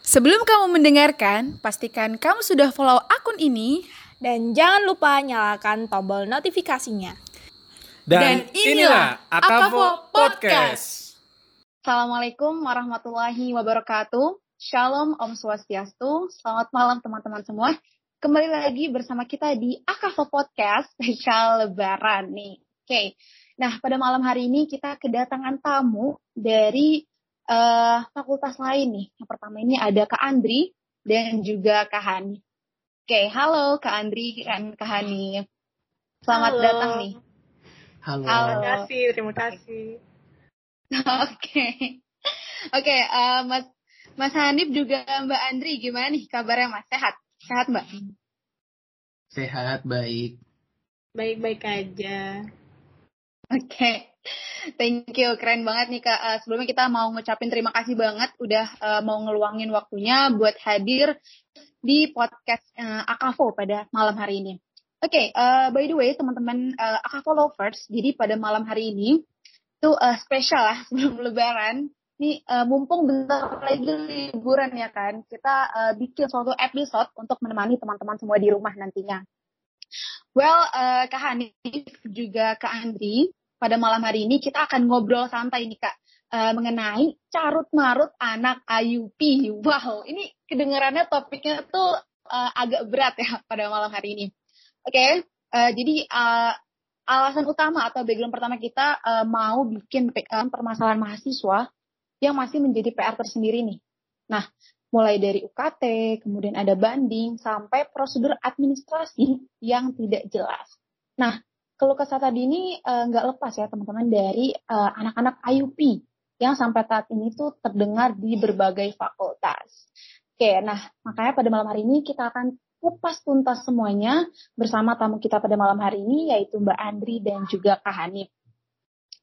Sebelum kamu mendengarkan, pastikan kamu sudah follow akun ini. Dan jangan lupa nyalakan tombol notifikasinya. Dan inilah Akavo Podcast. Assalamualaikum warahmatullahi wabarakatuh. Shalom Om Swastiastu. Selamat malam teman-teman semua. Kembali lagi bersama kita di Akavo Podcast spesial lebaran nih. Oke. Nah, pada malam hari ini kita kedatangan tamu dari uh, fakultas lain nih. Yang pertama ini ada Kak Andri dan juga Kak Hani. Oke, halo Kak Andri dan Kak Hani. Selamat Halo. datang nih. Halo. Halo. Terima kasih, terima kasih. Oke. Oke, eh, Mas Mas Hanif juga Mbak Andri gimana nih kabarnya Mas? Sehat? Sehat Mbak? Sehat, baik. Baik-baik aja. Oke. Thank you, keren banget nih Kak. Eh, sebelumnya kita mau ngucapin terima kasih banget udah eh, mau ngeluangin waktunya buat hadir di podcast eh, Akavo pada malam hari ini. Oke, eh, by the way teman-teman eh, Akavo lovers, jadi pada malam hari ini itu eh, spesial lah sebelum lebaran. Nih eh, mumpung bentar lagi liburan ya kan, kita eh, bikin suatu episode untuk menemani teman-teman semua di rumah nantinya. Well, eh, Kak Hanif juga Kak Andri, pada malam hari ini kita akan ngobrol santai nih Kak eh, mengenai carut marut anak IUP. Wow, ini kedengarannya topiknya tuh eh, agak berat ya pada malam hari ini. Oke, eh, jadi eh, alasan utama atau background pertama kita eh, mau bikin eh, permasalahan mahasiswa yang masih menjadi PR tersendiri nih. Nah, mulai dari UKT, kemudian ada banding, sampai prosedur administrasi yang tidak jelas. Nah, keluh kesah tadi ini eh, nggak lepas ya teman-teman dari eh, anak-anak IUP yang sampai saat ini tuh terdengar di berbagai fakultas. Oke, nah makanya pada malam hari ini kita akan kupas tuntas semuanya bersama tamu kita pada malam hari ini yaitu Mbak Andri dan juga Kak Hanif.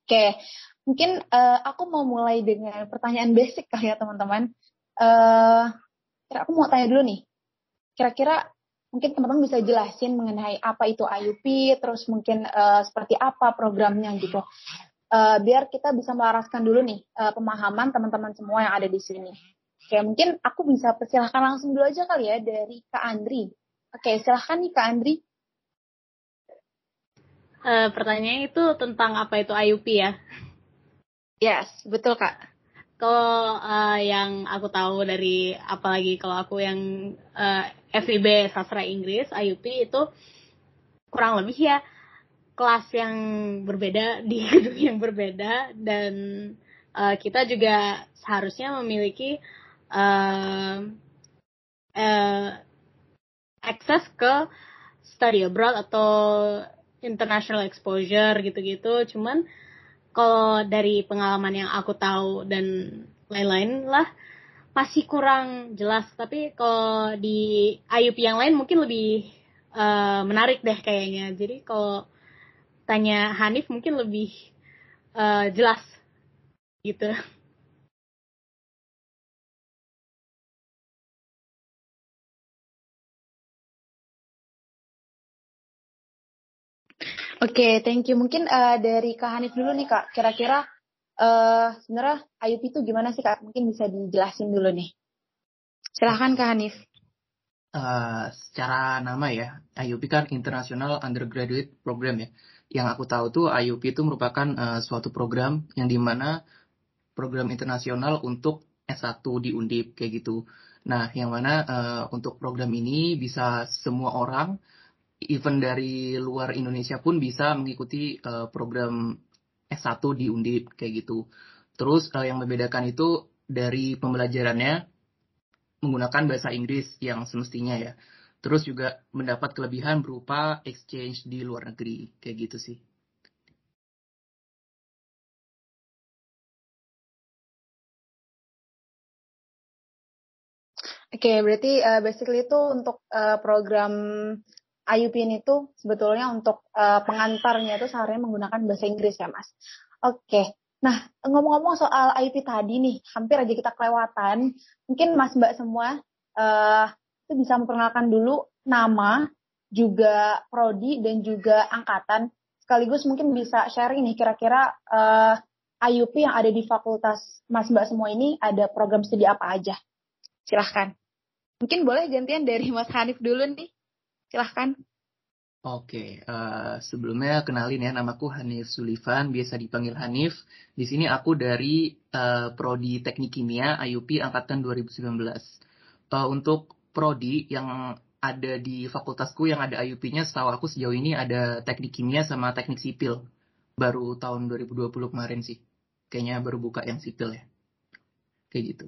Oke, mungkin eh, aku mau mulai dengan pertanyaan basic kali ya teman-teman. Eh, kira aku mau tanya dulu nih. Kira-kira mungkin teman-teman bisa jelasin mengenai apa itu IUP, terus mungkin eh, seperti apa programnya gitu. Eh, biar kita bisa melaraskan dulu nih eh, pemahaman teman-teman semua yang ada di sini. Oke, mungkin aku bisa persilahkan langsung dulu aja kali ya dari Kak Andri. Oke, silahkan nih Kak Andri. Eh, pertanyaannya itu tentang apa itu IUP ya? Yes, betul Kak. Kalau eh, yang aku tahu dari apalagi kalau aku yang eh, FIB sastra Inggris IUP itu kurang lebih ya kelas yang berbeda di gedung yang berbeda dan eh, kita juga seharusnya memiliki eh, eh, akses ke study abroad atau international exposure gitu-gitu. Cuman kalau dari pengalaman yang aku tahu dan lain-lain lah masih kurang jelas. Tapi kalau di IUP yang lain mungkin lebih eh, menarik deh kayaknya. Jadi kalau tanya Hanif mungkin lebih eh, jelas gitu. Oke, thank you. Mungkin eh, dari Kak Hanif dulu nih Kak. Kira-kira eh sebenarnya IUP itu gimana sih Kak? Mungkin bisa dijelasin dulu nih. Silahkan Kak Hanif. Eh, secara nama ya, IUP kan International Undergraduate Program ya. Yang aku tahu tuh IUP itu merupakan eh, suatu program yang di mana program internasional untuk S1 di Undip kayak gitu. Nah, yang mana eh, untuk program ini bisa semua orang, even dari luar Indonesia pun bisa mengikuti eh, program S1 di Undip kayak gitu. Terus eh, yang membedakan itu dari pembelajarannya menggunakan bahasa Inggris yang semestinya ya. Terus juga mendapat kelebihan berupa exchange di luar negeri kayak gitu sih. Oke, berarti eh, basically itu untuk eh, program IUP ini tuh sebetulnya untuk eh, pengantarnya itu seharusnya menggunakan bahasa Inggris ya, Mas. Oke. Nah, ngomong-ngomong soal IUP tadi nih, hampir aja kita kelewatan. Mungkin Mas Mbak semua eh itu bisa memperkenalkan dulu nama, juga prodi dan juga angkatan. Sekaligus mungkin bisa sharing nih kira-kira eh IUP yang ada di fakultas Mas Mbak semua ini ada program studi apa aja. Silahkan. Mungkin boleh gantian dari Mas Hanif dulu nih. Silahkan. Oke, uh, sebelumnya kenalin ya, namaku Hanif Sulifan, biasa dipanggil Hanif. Di sini aku dari uh, Prodi Teknik Kimia IUP angkatan 2019. Uh, untuk prodi yang ada di fakultasku yang ada IUP-nya, setahu aku sejauh ini ada Teknik Kimia sama Teknik Sipil. Baru tahun 2020 kemarin sih. Kayaknya baru buka yang sipil ya. Kayak gitu.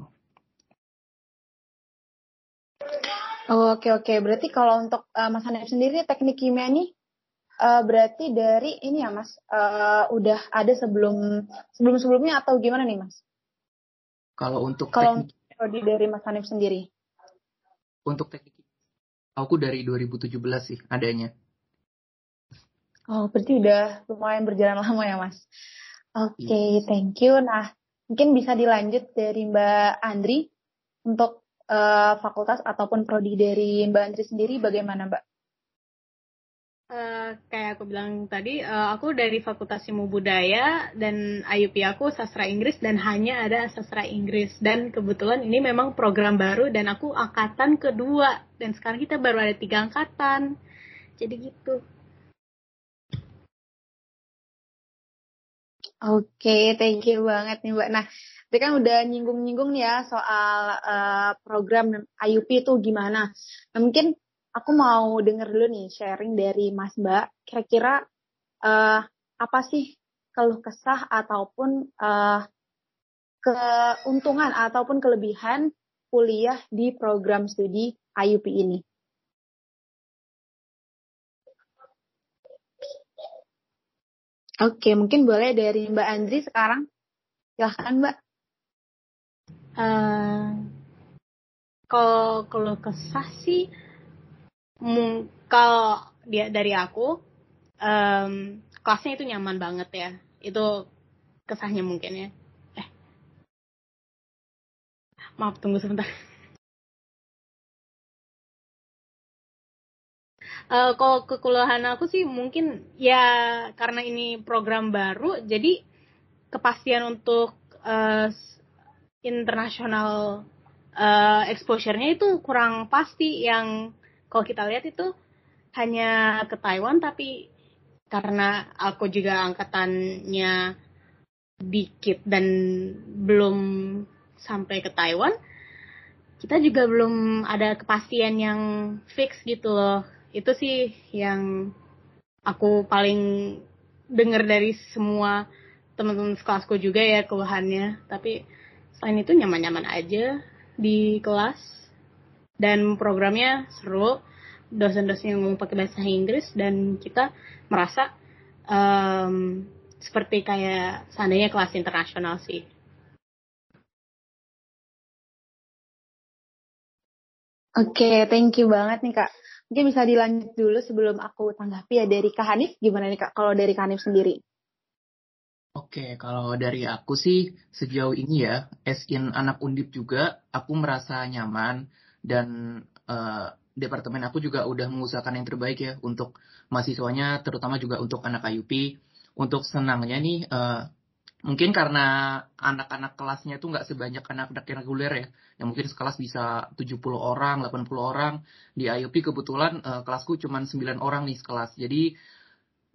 Oh, oke oke. Berarti kalau untuk uh, Mas Hanif sendiri teknik kimia nih uh, berarti dari ini ya Mas uh, udah ada sebelum sebelum sebelumnya atau gimana nih Mas? Kalau untuk kalau teknik... dari Mas Hanif sendiri? Untuk teknik aku dari 2017 sih adanya. Oh, berarti udah lumayan berjalan lama ya Mas. Oke, okay, yes. thank you. Nah, mungkin bisa dilanjut dari Mbak Andri untuk uh, fakultas ataupun prodi dari Mbak Andri sendiri bagaimana Mbak? Uh, kayak aku bilang tadi, uh, aku dari Fakultas Ilmu Budaya dan IUP aku sastra Inggris dan hanya ada sastra Inggris dan kebetulan ini memang program baru dan aku angkatan kedua dan sekarang kita baru ada tiga angkatan, jadi gitu. Oke, okay, thank you banget nih Mbak. Nah, Tadi kan udah nyinggung-nyinggung nih ya soal uh, program IUP itu gimana. Nah, mungkin aku mau denger dulu nih sharing dari Mas Mbak. Kira-kira uh, apa sih keluh kesah ataupun uh, keuntungan ataupun kelebihan kuliah di program studi IUP ini? Oke, mungkin boleh dari Mbak Andri sekarang. Silahkan Mbak. Uh, kalau kalau kesah sih, kalau dia dari aku, um, kelasnya itu nyaman banget ya. Itu kesahnya mungkin ya. Eh, maaf tunggu sebentar. Uh, kalau kekuliahan aku sih mungkin ya karena ini program baru, jadi kepastian untuk uh, internasional uh, exposure-nya itu kurang pasti. Yang kalau kita lihat itu hanya ke Taiwan tapi karena aku juga angkatannya dikit dan belum sampai ke Taiwan kita juga belum ada kepastian yang fix gitu loh. Itu sih yang aku paling dengar dari semua teman-teman sekelasku juga ya keluhannya. Tapi selain itu nyaman-nyaman aja di kelas dan programnya seru dosen-dosen yang ngomong pakai bahasa Inggris dan kita merasa um, seperti kayak seandainya kelas internasional sih. Oke, okay, thank you banget nih kak. Mungkin bisa dilanjut dulu sebelum aku tanggapi ya dari Kak Hanif. Gimana nih kak kalau dari Kak Hanif sendiri? Oke, kalau dari aku sih sejauh ini ya, as in anak undip juga, aku merasa nyaman dan uh, departemen aku juga udah mengusahakan yang terbaik ya untuk mahasiswanya, terutama juga untuk anak IUP. Untuk senangnya nih, uh, mungkin karena anak-anak kelasnya itu nggak sebanyak anak-anak yang reguler ya, yang mungkin sekelas bisa 70 orang, 80 orang. Di IUP kebetulan uh, kelasku cuma 9 orang nih sekelas. Jadi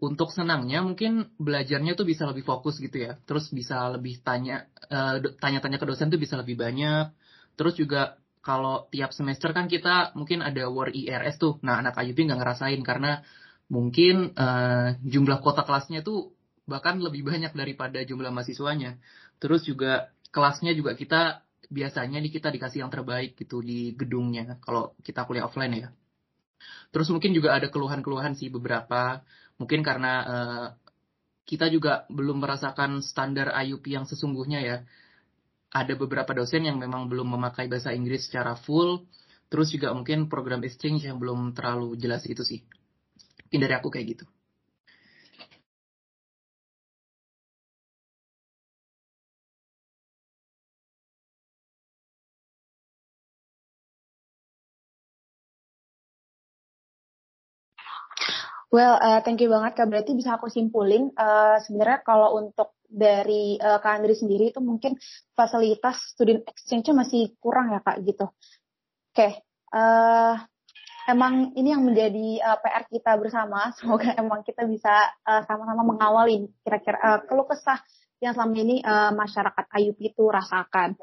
untuk senangnya mungkin belajarnya tuh bisa lebih fokus gitu ya. Terus bisa lebih tanya uh, tanya-tanya ke dosen tuh bisa lebih banyak. Terus juga kalau tiap semester kan kita mungkin ada war IRS tuh. Nah, anak IUP nggak ngerasain karena mungkin uh, jumlah kota kelasnya tuh bahkan lebih banyak daripada jumlah mahasiswanya. Terus juga kelasnya juga kita biasanya nih kita dikasih yang terbaik gitu di gedungnya kalau kita kuliah offline ya. Terus mungkin juga ada keluhan-keluhan sih beberapa mungkin karena uh, kita juga belum merasakan standar IUP yang sesungguhnya ya. Ada beberapa dosen yang memang belum memakai bahasa Inggris secara full, terus juga mungkin program exchange yang belum terlalu jelas itu sih. Mungkin dari aku kayak gitu. Well, uh, thank you banget Kak. Berarti bisa aku simpulin, uh, sebenarnya kalau untuk dari uh, Kak Andri sendiri itu mungkin fasilitas student exchange-nya masih kurang ya Kak gitu. Oke, okay. uh, emang ini yang menjadi uh, PR kita bersama. Semoga emang kita bisa sama-sama uh, mengawali kira-kira uh, keluh kesah yang selama ini uh, masyarakat Ayub itu rasakan.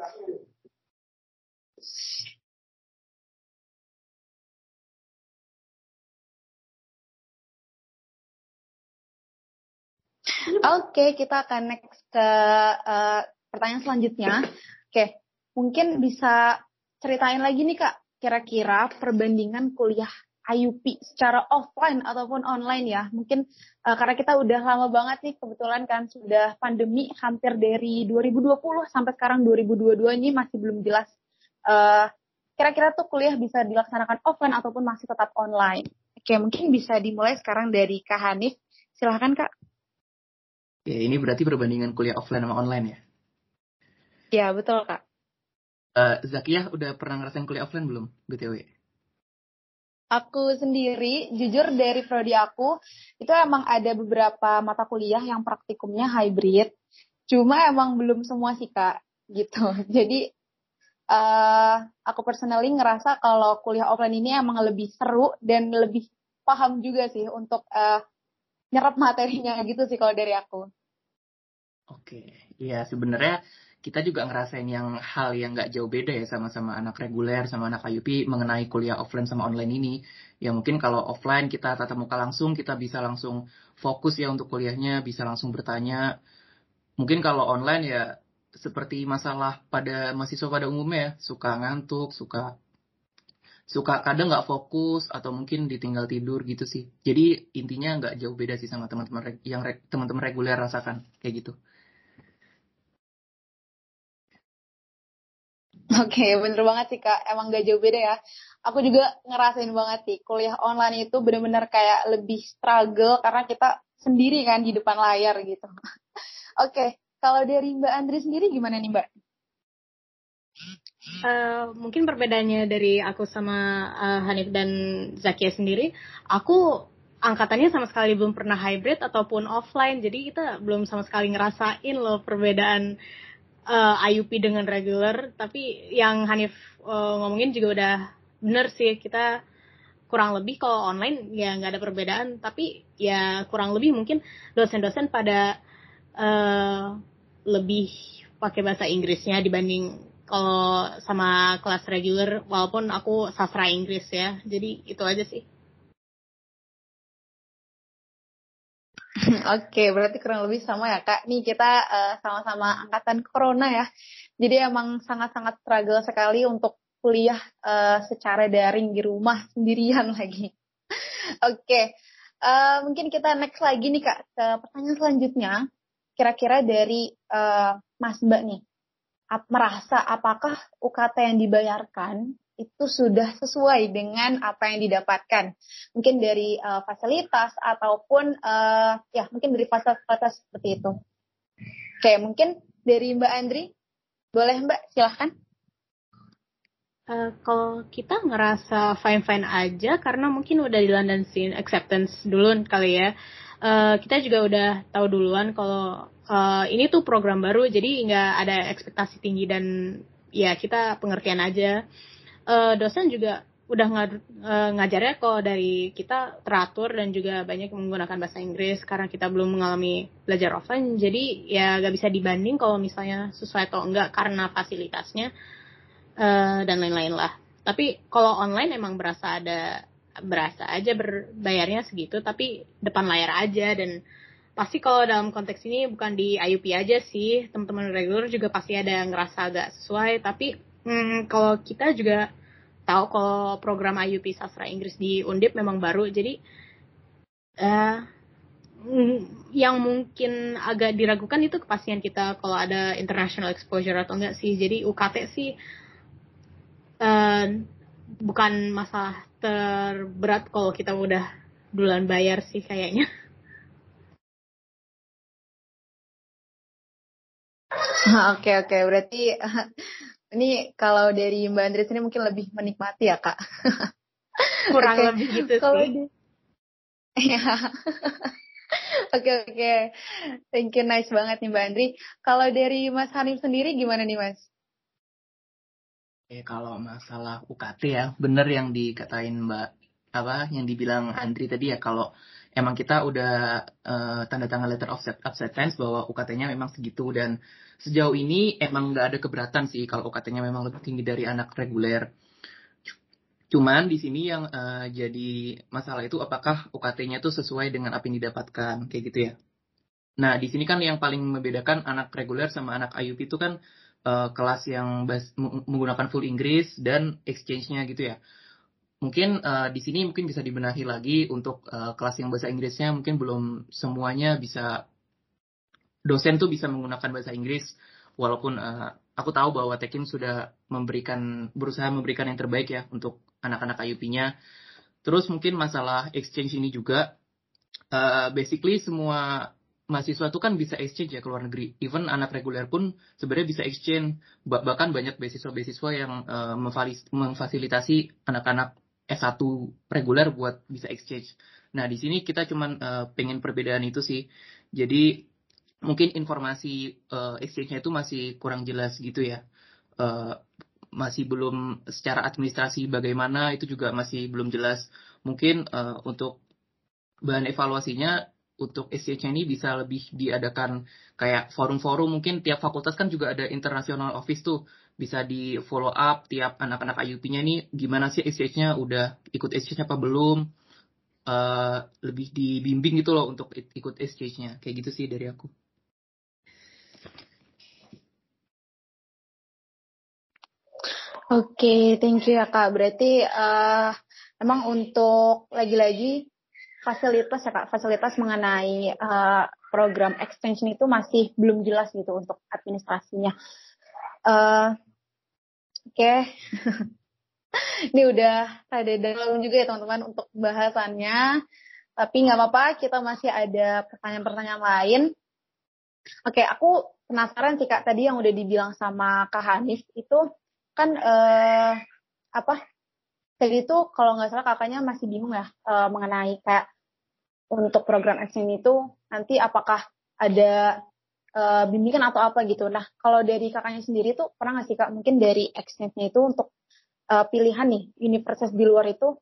Oke, okay, kita akan next ke uh, pertanyaan selanjutnya. Oke, okay. mungkin bisa ceritain lagi nih Kak, kira-kira perbandingan kuliah IUP secara offline ataupun online ya. Mungkin uh, karena kita udah lama banget nih kebetulan kan sudah pandemi hampir dari 2020 sampai sekarang 2022 ini masih belum jelas uh, kira-kira tuh kuliah bisa dilaksanakan offline ataupun masih tetap online. Oke, mungkin bisa dimulai sekarang dari Kak Hanif. Silahkan Kak. Ya, ini berarti perbandingan kuliah offline sama online ya? Ya, betul, Kak. Uh, Zakiah udah pernah ngerasain kuliah offline belum, BTW? Aku sendiri, jujur dari prodi aku, itu emang ada beberapa mata kuliah yang praktikumnya hybrid. Cuma emang belum semua sih, Kak. Gitu. Jadi, uh, aku personally ngerasa kalau kuliah offline ini emang lebih seru dan lebih paham juga sih untuk uh, nyerap materinya gitu sih kalau dari aku. Oke, iya sebenarnya kita juga ngerasain yang hal yang nggak jauh beda ya sama-sama anak reguler sama anak IUP mengenai kuliah offline sama online ini. Ya mungkin kalau offline kita tatap muka langsung, kita bisa langsung fokus ya untuk kuliahnya, bisa langsung bertanya. Mungkin kalau online ya seperti masalah pada mahasiswa pada umumnya ya, suka ngantuk, suka suka kadang nggak fokus atau mungkin ditinggal tidur gitu sih. Jadi intinya nggak jauh beda sih sama teman-teman yang teman-teman reguler rasakan kayak gitu. Oke, okay, bener banget sih kak. Emang gak jauh beda ya. Aku juga ngerasain banget sih, kuliah online itu bener-bener kayak lebih struggle karena kita sendiri kan di depan layar gitu. Oke, okay, kalau dari Mbak Andri sendiri gimana nih Mbak? Uh, mungkin perbedaannya dari aku sama uh, Hanif dan Zakia sendiri, aku angkatannya sama sekali belum pernah hybrid ataupun offline, jadi kita belum sama sekali ngerasain loh perbedaan uh, eh, IUP dengan regular. Tapi yang Hanif uh, ngomongin juga udah bener sih, kita kurang lebih kalau online ya nggak ada perbedaan, tapi ya kurang lebih mungkin dosen-dosen pada uh, lebih pakai bahasa Inggrisnya dibanding kalau sama kelas reguler walaupun aku sastra Inggris ya jadi itu aja sih Oke, berarti kurang lebih sama ya kak. Nih kita uh, sama-sama angkatan corona ya. Jadi emang sangat-sangat struggle sekali untuk kuliah uh, secara daring di rumah sendirian lagi. Oke, uh, mungkin kita next lagi nih kak ke pertanyaan selanjutnya. Kira-kira dari uh, Mas Mbak nih, merasa apakah UKT yang dibayarkan itu sudah sesuai dengan apa yang didapatkan. Mungkin dari uh, fasilitas ataupun uh, ya mungkin dari fasilitas seperti itu. Oke mungkin dari Mbak Andri. Boleh Mbak? Silahkan. Uh, kalau kita ngerasa fine fine aja karena mungkin udah dilandasin acceptance dulu kali ya. Uh, kita juga udah tahu duluan kalau uh, ini tuh program baru jadi nggak ada ekspektasi tinggi dan ya kita pengertian aja. Uh, dosen juga udah uh, ngajarnya kok dari kita teratur dan juga banyak menggunakan bahasa Inggris karena kita belum mengalami belajar offline. Jadi ya nggak bisa dibanding kalau misalnya sesuai atau enggak karena fasilitasnya uh, dan lain-lain lah. Tapi kalau online emang berasa ada berasa aja berbayarnya segitu tapi depan layar aja dan pasti kalau dalam konteks ini bukan di IUP aja sih. Teman-teman regular juga pasti ada yang ngerasa agak sesuai. Tapi hmm, kalau kita juga tahu kalau program IUP sastra Inggris di Undip memang baru. Jadi uh, yang mungkin agak diragukan itu kepastian kita kalau ada international exposure atau enggak sih. Jadi UKT sih uh, bukan masalah terberat kalau kita udah duluan bayar sih kayaknya. Oke oke berarti ini kalau dari Mbak Andres ini mungkin lebih menikmati ya kak. Kurang okay. lebih gitu kalau sih. Di... Ya. Oke oke, thank you nice banget nih Mbak Andri. Kalau dari Mas Hanif sendiri gimana nih Mas? Eh kalau masalah UKT ya, bener yang dikatain Mbak apa yang dibilang Andri tadi ya kalau emang kita udah uh, tanda tangan letter of acceptance bahwa UKT-nya memang segitu dan sejauh ini emang nggak ada keberatan sih kalau UKT-nya memang lebih tinggi dari anak reguler. Cuman di sini yang uh, jadi masalah itu apakah UKT-nya itu sesuai dengan apa yang didapatkan kayak gitu ya. Nah di sini kan yang paling membedakan anak reguler sama anak IUP itu kan uh, kelas yang bas menggunakan full Inggris dan exchange-nya gitu ya mungkin uh, di sini mungkin bisa dibenahi lagi untuk uh, kelas yang bahasa Inggrisnya mungkin belum semuanya bisa dosen tuh bisa menggunakan bahasa Inggris walaupun uh, aku tahu bahwa Tekin sudah memberikan berusaha memberikan yang terbaik ya untuk anak-anak IUP-nya. Terus mungkin masalah exchange ini juga uh, basically semua mahasiswa itu kan bisa exchange ya ke luar negeri. Even anak reguler pun sebenarnya bisa exchange. Bahkan banyak beasiswa-beasiswa yang uh, memfasilitasi anak-anak S1 reguler buat bisa exchange. Nah, di sini kita cuman uh, pengen perbedaan itu sih. Jadi mungkin informasi uh, exchange-nya itu masih kurang jelas gitu ya. Uh, masih belum secara administrasi bagaimana itu juga masih belum jelas. Mungkin uh, untuk bahan evaluasinya untuk exchange ini bisa lebih diadakan kayak forum-forum mungkin tiap fakultas kan juga ada international office tuh bisa di follow up tiap anak-anak IUP-nya nih gimana sih exchange-nya udah ikut exchange apa belum uh, lebih dibimbing gitu loh untuk ikut exchange-nya kayak gitu sih dari aku. Oke, okay, thank you ya Kak. Berarti uh, emang untuk lagi-lagi fasilitas ya Kak, fasilitas mengenai uh, program extension itu masih belum jelas gitu untuk administrasinya. Uh, Oke. Okay. Ini udah ada dalam juga ya teman-teman untuk bahasannya. Tapi nggak apa-apa, kita masih ada pertanyaan-pertanyaan lain. Oke, okay, aku penasaran sih Kak, tadi yang udah dibilang sama Kak Hanif itu kan eh, apa? Tadi itu kalau nggak salah kakaknya masih bingung ya eh, mengenai kayak untuk program action itu nanti apakah ada uh, bimbingan atau apa gitu. Nah, kalau dari kakaknya sendiri tuh pernah nggak sih kak mungkin dari exchange-nya itu untuk uh, pilihan nih universitas di luar itu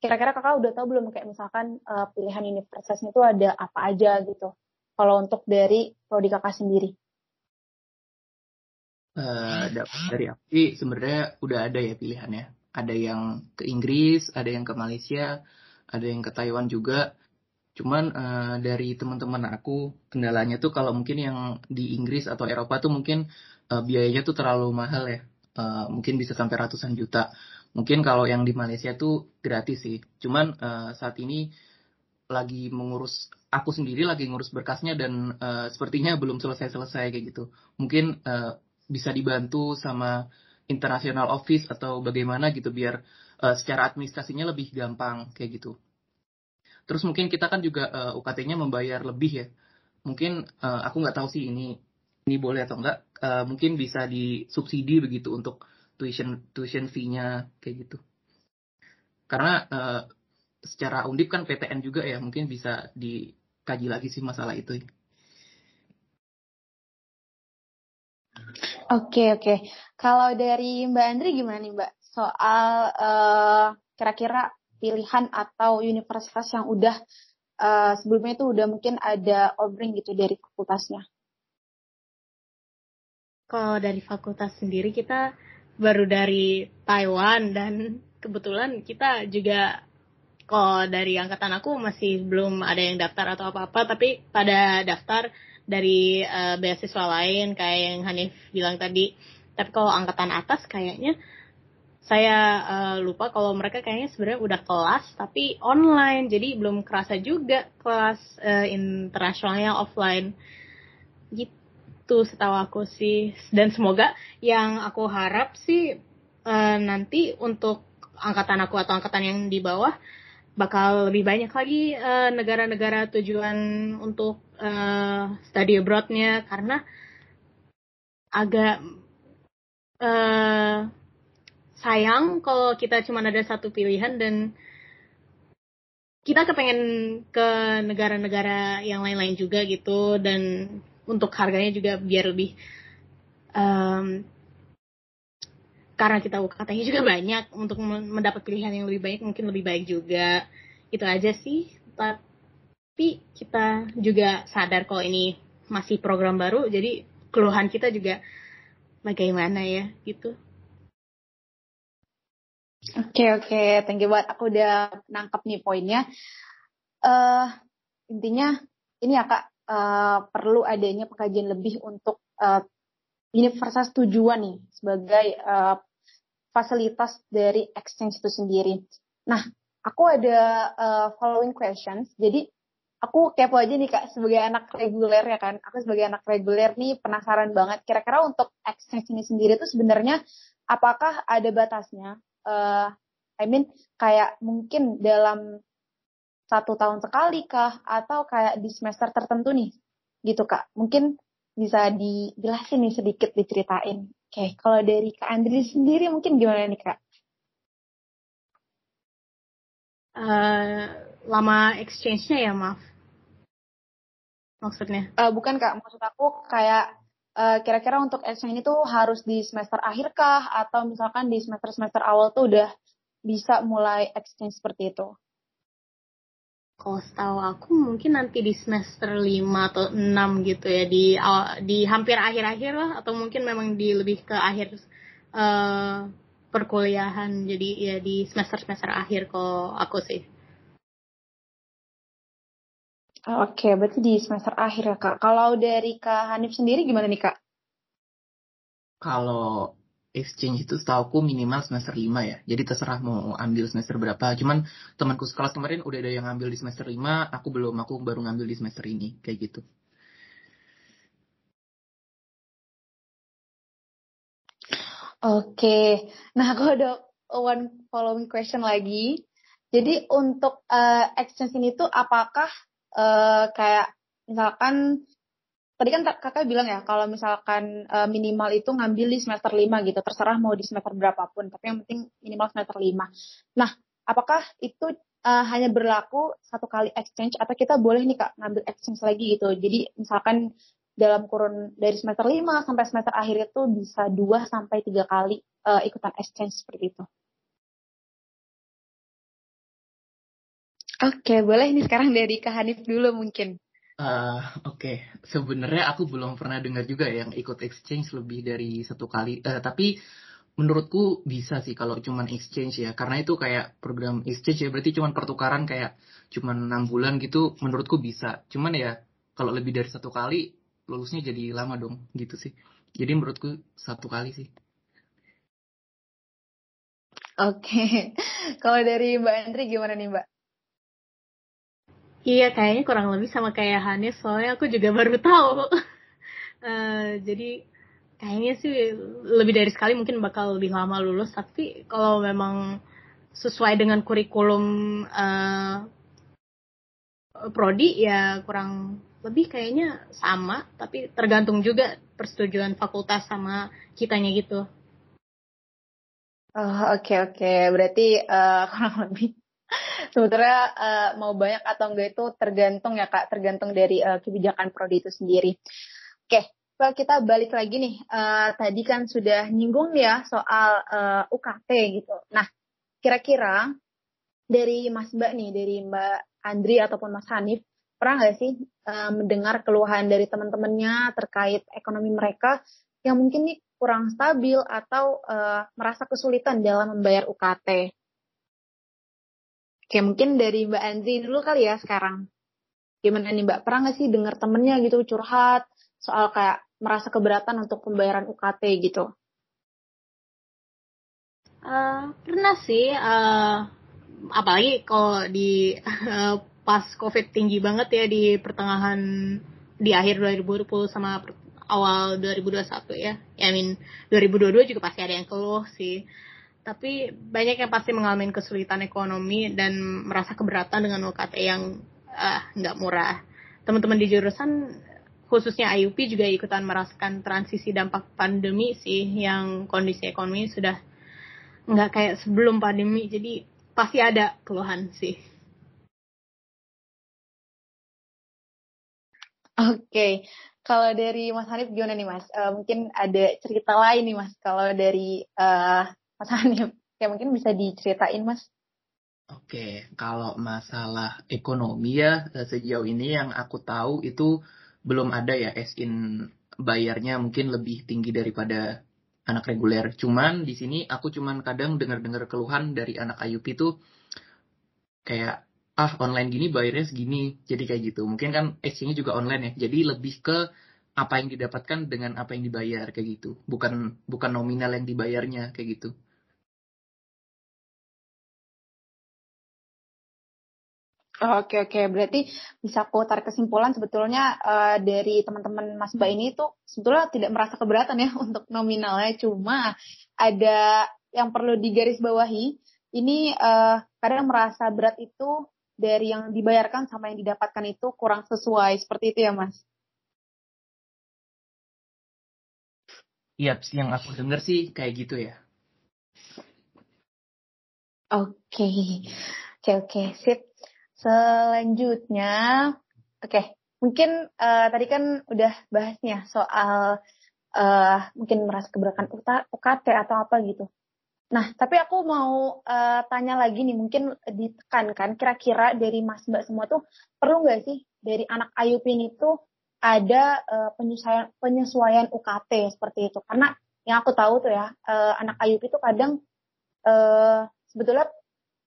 kira-kira kakak udah tahu belum kayak misalkan uh, pilihan universitasnya itu ada apa aja gitu. Kalau untuk dari prodi kakak sendiri. Uh, dari aku sebenarnya udah ada ya pilihannya. Ada yang ke Inggris, ada yang ke Malaysia, ada yang ke Taiwan juga. Cuman uh, dari teman-teman aku kendalanya tuh kalau mungkin yang di Inggris atau Eropa tuh mungkin uh, biayanya tuh terlalu mahal ya. Uh, mungkin bisa sampai ratusan juta. Mungkin kalau yang di Malaysia tuh gratis sih. Cuman uh, saat ini lagi mengurus aku sendiri lagi ngurus berkasnya dan uh, sepertinya belum selesai-selesai kayak gitu. Mungkin uh, bisa dibantu sama international office atau bagaimana gitu biar uh, secara administrasinya lebih gampang kayak gitu. Terus mungkin kita kan juga uh, eh, UKT-nya membayar lebih ya. Mungkin uh, aku nggak tahu sih ini ini boleh atau enggak. Uh, mungkin bisa disubsidi begitu untuk tuition tuition fee-nya kayak gitu. Karena uh, secara undip kan PTN juga ya, mungkin bisa dikaji lagi sih masalah itu. Oke oke. Kalau dari Mbak Andri gimana nih Mbak soal kira-kira pilihan atau universitas yang udah uh, sebelumnya itu udah mungkin ada offering gitu dari fakultasnya? Kalau dari fakultas sendiri kita baru dari Taiwan dan kebetulan kita juga kalau dari angkatan aku masih belum ada yang daftar atau apa-apa tapi pada daftar dari uh, beasiswa lain kayak yang Hanif bilang tadi tapi kalau angkatan atas kayaknya saya uh, lupa kalau mereka kayaknya sebenarnya udah kelas tapi online. Jadi belum kerasa juga kelas uh, internasionalnya offline. Gitu setahu aku sih. Dan semoga yang aku harap sih uh, nanti untuk angkatan aku atau angkatan yang di bawah bakal lebih banyak lagi negara-negara uh, tujuan untuk uh, study abroadnya. Karena agak uh, sayang kalau kita cuma ada satu pilihan dan kita kepengen ke negara-negara yang lain-lain juga gitu dan untuk harganya juga biar lebih um, karena kita UKT-nya juga banyak untuk mendapat pilihan yang lebih baik mungkin lebih baik juga. Itu aja sih. Tapi kita juga sadar kalau ini masih program baru jadi keluhan kita juga bagaimana ya gitu Oke okay, oke, okay. thank you banget. Aku udah nangkep nih poinnya. Uh, intinya ini ya kak uh, perlu adanya pengkajian lebih untuk uh, universitas tujuan nih sebagai uh, fasilitas dari exchange itu sendiri. Nah, aku ada uh, following questions. Jadi aku kepo aja nih kak sebagai anak reguler ya kan. Aku sebagai anak reguler nih penasaran banget. Kira-kira untuk exchange ini sendiri tuh sebenarnya apakah ada batasnya? Uh, I mean kayak mungkin dalam satu tahun sekali kah atau kayak di semester tertentu nih gitu kak. Mungkin bisa dijelasin nih sedikit diceritain. Oke okay, kalau dari kak Andri sendiri mungkin gimana nih kak? Uh, lama exchange-nya ya maaf maksudnya? Uh, bukan kak. Maksud aku kayak eh, kira-kira untuk exchange ini tuh harus di semester akhir kah atau misalkan di semester-semester awal tuh udah bisa mulai exchange seperti itu? Kalau setahu aku mungkin nanti di semester 5 atau 6 gitu ya di di hampir akhir-akhir lah atau mungkin memang di lebih ke akhir uh, perkuliahan jadi ya di semester-semester akhir kalau aku sih. Oke, berarti di semester akhir ya kak. Kalau dari kak Hanif sendiri gimana nih kak? Kalau exchange itu setahu minimal semester 5 ya. Jadi terserah mau ambil semester berapa. Cuman temanku sekelas kemarin udah ada yang ngambil di semester 5, aku belum, aku baru ngambil di semester ini. Kayak gitu. Oke, nah aku ada one following question lagi. Jadi untuk uh, exchange ini tuh apakah uh, kayak misalkan tadi kan kakak bilang ya kalau misalkan uh, minimal itu ngambil di semester 5 gitu terserah mau di semester berapapun tapi yang penting minimal semester 5 nah apakah itu uh, hanya berlaku satu kali exchange atau kita boleh nih kak ngambil exchange lagi gitu? Jadi misalkan dalam kurun dari semester 5 sampai semester akhir itu bisa 2 sampai tiga kali uh, ikutan exchange seperti itu Oke, boleh ini sekarang dari Kak Hanif dulu mungkin. Uh, Oke, okay. sebenarnya aku belum pernah dengar juga yang ikut exchange lebih dari satu kali. Uh, tapi menurutku bisa sih kalau cuman exchange ya, karena itu kayak program exchange ya berarti cuman pertukaran kayak cuman enam bulan gitu. Menurutku bisa. Cuman ya kalau lebih dari satu kali lulusnya jadi lama dong gitu sih. Jadi menurutku satu kali sih. Oke, okay. kalau dari Mbak Andri gimana nih Mbak? Iya, kayaknya kurang lebih sama kayak Hanis, soalnya aku juga baru tahu. uh, jadi kayaknya sih lebih dari sekali mungkin bakal lebih lama lulus, tapi kalau memang sesuai dengan kurikulum uh, prodi ya kurang lebih kayaknya sama, tapi tergantung juga persetujuan fakultas sama kitanya gitu. Oh, oke okay, oke. Okay. Berarti uh, kurang lebih sebetulnya uh, mau banyak atau enggak itu tergantung ya kak, tergantung dari uh, kebijakan prodi itu sendiri. Oke, okay, kita balik lagi nih. Uh, tadi kan sudah nyinggung ya soal uh, UKT gitu. Nah, kira-kira dari Mas Mbak nih, dari Mbak Andri ataupun Mas Hanif, pernah nggak sih uh, mendengar keluhan dari teman-temannya terkait ekonomi mereka yang mungkin nih kurang stabil atau uh, merasa kesulitan dalam membayar UKT? Kayak mungkin dari Mbak Andri dulu kali ya sekarang. Gimana nih Mbak, pernah nggak sih dengar temennya gitu curhat soal kayak merasa keberatan untuk pembayaran UKT gitu? Uh, pernah sih, uh, apalagi kalau di uh, pas COVID tinggi banget ya di pertengahan di akhir 2020 sama awal 2021 ya. Ya, I mean 2022 juga pasti ada yang keluh sih tapi banyak yang pasti mengalami kesulitan ekonomi dan merasa keberatan dengan UKT yang eh, nggak uh, murah. Teman-teman di jurusan khususnya IUP juga ikutan merasakan transisi dampak pandemi sih yang kondisi ekonomi sudah nggak kayak sebelum pandemi jadi pasti ada keluhan sih. Oke, okay. kalau dari Mas Hanif gimana nih Mas? Uh, mungkin ada cerita lain nih Mas kalau dari uh, Mas Hanif, ya mungkin bisa diceritain Mas. Oke, kalau masalah ekonomi ya sejauh ini yang aku tahu itu belum ada ya as in bayarnya mungkin lebih tinggi daripada anak reguler. Cuman di sini aku cuman kadang dengar-dengar keluhan dari anak IUP itu kayak ah online gini bayarnya segini. Jadi kayak gitu. Mungkin kan exchange juga online ya. Jadi lebih ke apa yang didapatkan dengan apa yang dibayar kayak gitu. Bukan bukan nominal yang dibayarnya kayak gitu. Oke oke, berarti bisa aku tarik kesimpulan sebetulnya uh, dari teman-teman Mas Mbak ini tuh sebetulnya tidak merasa keberatan ya untuk nominalnya, cuma ada yang perlu digarisbawahi. Ini uh, kadang merasa berat itu dari yang dibayarkan sama yang didapatkan itu kurang sesuai, seperti itu ya Mas? Iya, yang aku dengar sih kayak gitu ya. Oke, okay. oke okay, oke, okay. sip. Selanjutnya, oke, okay, mungkin uh, tadi kan udah bahasnya soal uh, mungkin merasa keberatan UKT atau apa gitu. Nah, tapi aku mau uh, tanya lagi nih, mungkin ditekankan kira-kira dari Mas Mbak semua tuh perlu nggak sih dari anak Ayupin itu ada uh, penyesuaian penyesuaian UKT seperti itu? Karena yang aku tahu tuh ya, uh, anak Ayup itu kadang uh, sebetulnya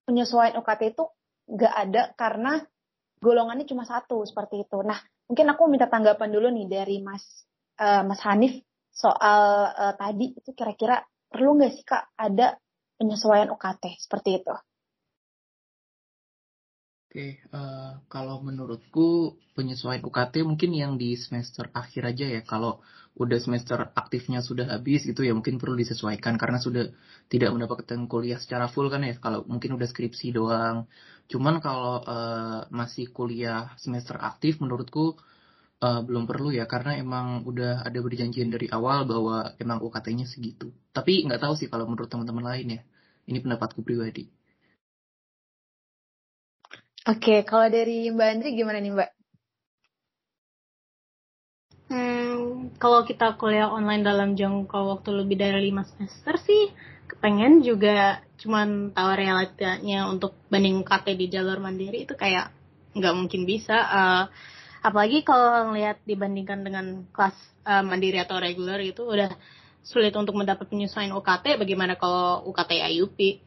penyesuaian UKT itu nggak ada karena golongannya cuma satu seperti itu. Nah, mungkin aku minta tanggapan dulu nih dari Mas uh, Mas Hanif soal uh, tadi itu kira-kira perlu nggak sih kak ada penyesuaian UKT seperti itu? Oke, uh, kalau menurutku penyesuaian UKT mungkin yang di semester akhir aja ya. Kalau udah semester aktifnya sudah habis gitu ya mungkin perlu disesuaikan karena sudah tidak mendapatkan kuliah secara full kan ya. Kalau mungkin udah skripsi doang. Cuman kalau uh, masih kuliah semester aktif menurutku uh, belum perlu ya karena emang udah ada perjanjian dari awal bahwa emang UKT-nya segitu. Tapi nggak tahu sih kalau menurut teman-teman lain ya. Ini pendapatku pribadi. Oke, kalau dari Mbak Andri gimana nih Mbak? Hmm, kalau kita kuliah online dalam jangka waktu lebih dari lima semester sih, kepengen juga cuman tahu realitanya untuk banding KT di jalur mandiri itu kayak nggak mungkin bisa. Uh, apalagi kalau ngelihat dibandingkan dengan kelas uh, mandiri atau reguler itu udah sulit untuk mendapat penyesuaian UKT. Bagaimana kalau UKT IUP?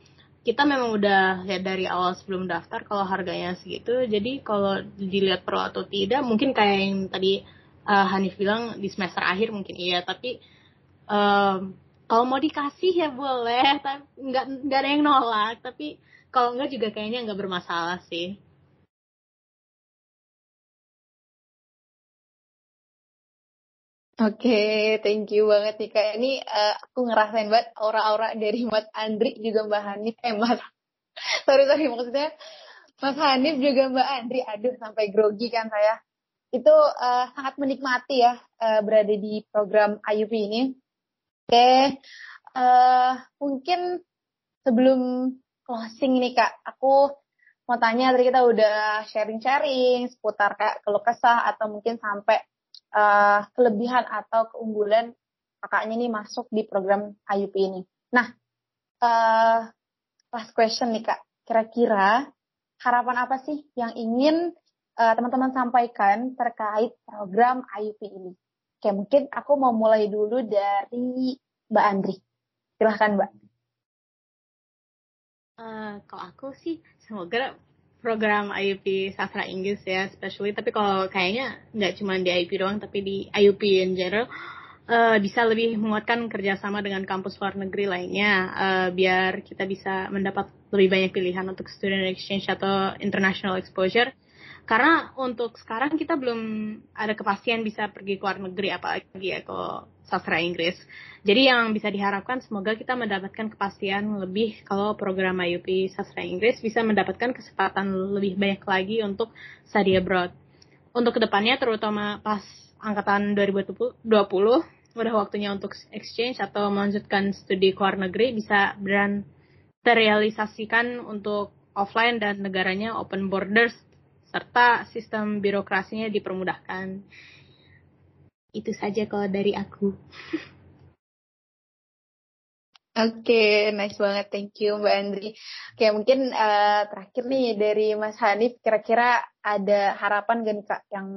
Kita memang udah lihat dari awal sebelum daftar kalau harganya segitu. Jadi kalau dilihat pro atau tidak, mungkin kayak yang tadi uh, Hanif bilang di semester akhir mungkin iya. Tapi um, kalau mau dikasih ya boleh, tapi nggak nggak ada yang nolak. Tapi kalau nggak juga kayaknya nggak bermasalah sih. Oke, okay, thank you banget nih Kak. Ini uh, aku ngerasain banget aura-aura dari Mas Andri juga Mbak Hanif. Eh Mas, sorry sorry maksudnya Mas Hanif juga Mbak Andri. Aduh sampai grogi kan saya. Itu uh, sangat menikmati ya uh, berada di program IUP ini. Oke, okay. uh, mungkin sebelum closing nih Kak, aku mau tanya tadi kita udah sharing-sharing seputar kayak keluh kesah atau mungkin sampai uh, kelebihan atau keunggulan kakaknya nih masuk di program IUP ini. Nah, uh, last question nih kak, kira-kira harapan apa sih yang ingin uh, teman-teman sampaikan terkait program IUP ini? Oke, mungkin aku mau mulai dulu dari Mbak Andri. Silahkan Mbak. Uh, kalau aku sih semoga program IUP sastra Inggris ya, especially. Tapi kalau kayaknya nggak cuma di IUP doang, tapi di IUP in general uh, bisa lebih menguatkan kerjasama dengan kampus luar negeri lainnya, uh, biar kita bisa mendapat lebih banyak pilihan untuk student exchange atau international exposure karena untuk sekarang kita belum ada kepastian bisa pergi ke luar negeri apalagi ya ke sastra Inggris. Jadi yang bisa diharapkan semoga kita mendapatkan kepastian lebih kalau program IUP sastra Inggris bisa mendapatkan kesempatan lebih banyak lagi untuk study abroad. Untuk ke depannya terutama pas angkatan 2020 udah waktunya untuk exchange atau melanjutkan studi ke luar negeri bisa beran terrealisasikan untuk offline dan negaranya open borders serta sistem birokrasinya dipermudahkan. Itu saja kalau dari aku. Oke, okay, nice banget. Thank you Mbak Andri. Oke, okay, mungkin uh, terakhir nih dari Mas Hanif, kira-kira ada harapan gak nih Kak yang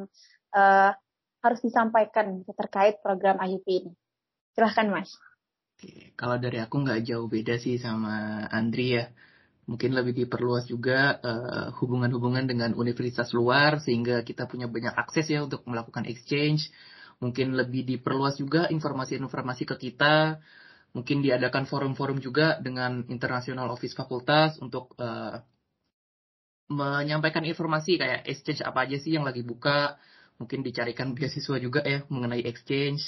uh, harus disampaikan terkait program IUP ini? Silahkan Mas. Oke, kalau dari aku nggak jauh beda sih sama Andri ya. Mungkin lebih diperluas juga uh, hubungan-hubungan dengan universitas luar sehingga kita punya banyak akses ya untuk melakukan exchange. Mungkin lebih diperluas juga informasi-informasi ke kita. Mungkin diadakan forum-forum juga dengan international office fakultas untuk uh, menyampaikan informasi kayak exchange apa aja sih yang lagi buka. Mungkin dicarikan beasiswa juga ya mengenai exchange.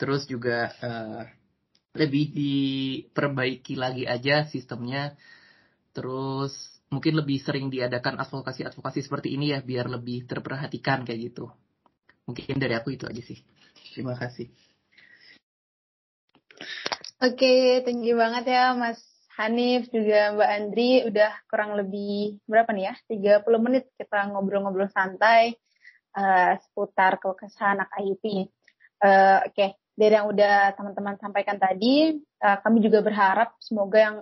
Terus juga uh, lebih diperbaiki lagi aja sistemnya. Terus mungkin lebih sering diadakan advokasi-advokasi seperti ini ya biar lebih terperhatikan kayak gitu mungkin dari aku itu aja sih terima kasih Oke, okay, thank you banget ya Mas Hanif juga Mbak Andri udah kurang lebih berapa nih ya? 30 menit kita ngobrol-ngobrol santai uh, seputar kesan anak IUP. Uh, Oke, okay. dari yang udah teman-teman sampaikan tadi, uh, kami juga berharap semoga yang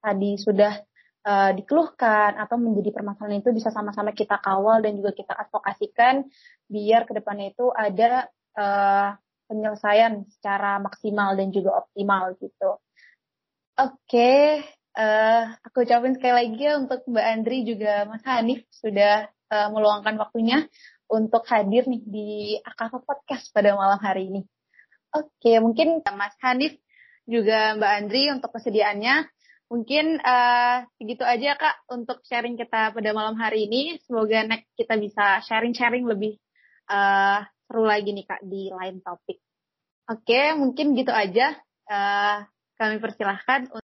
tadi sudah uh, dikeluhkan atau menjadi permasalahan itu bisa sama-sama kita kawal dan juga kita advokasikan biar ke depannya itu ada uh, penyelesaian secara maksimal dan juga optimal gitu. Oke, okay, uh, eh, aku ucapin sekali lagi ya untuk Mbak Andri juga Mas Hanif sudah uh, meluangkan waktunya untuk hadir nih di Akava Podcast pada malam hari ini. Oke, okay, mungkin Mas Hanif juga Mbak Andri untuk kesediaannya. Mungkin uh, segitu aja Kak untuk sharing kita pada malam hari ini. Semoga next kita bisa sharing-sharing lebih uh, seru lagi nih Kak di lain topik. Oke, mungkin gitu aja. Uh, kami persilahkan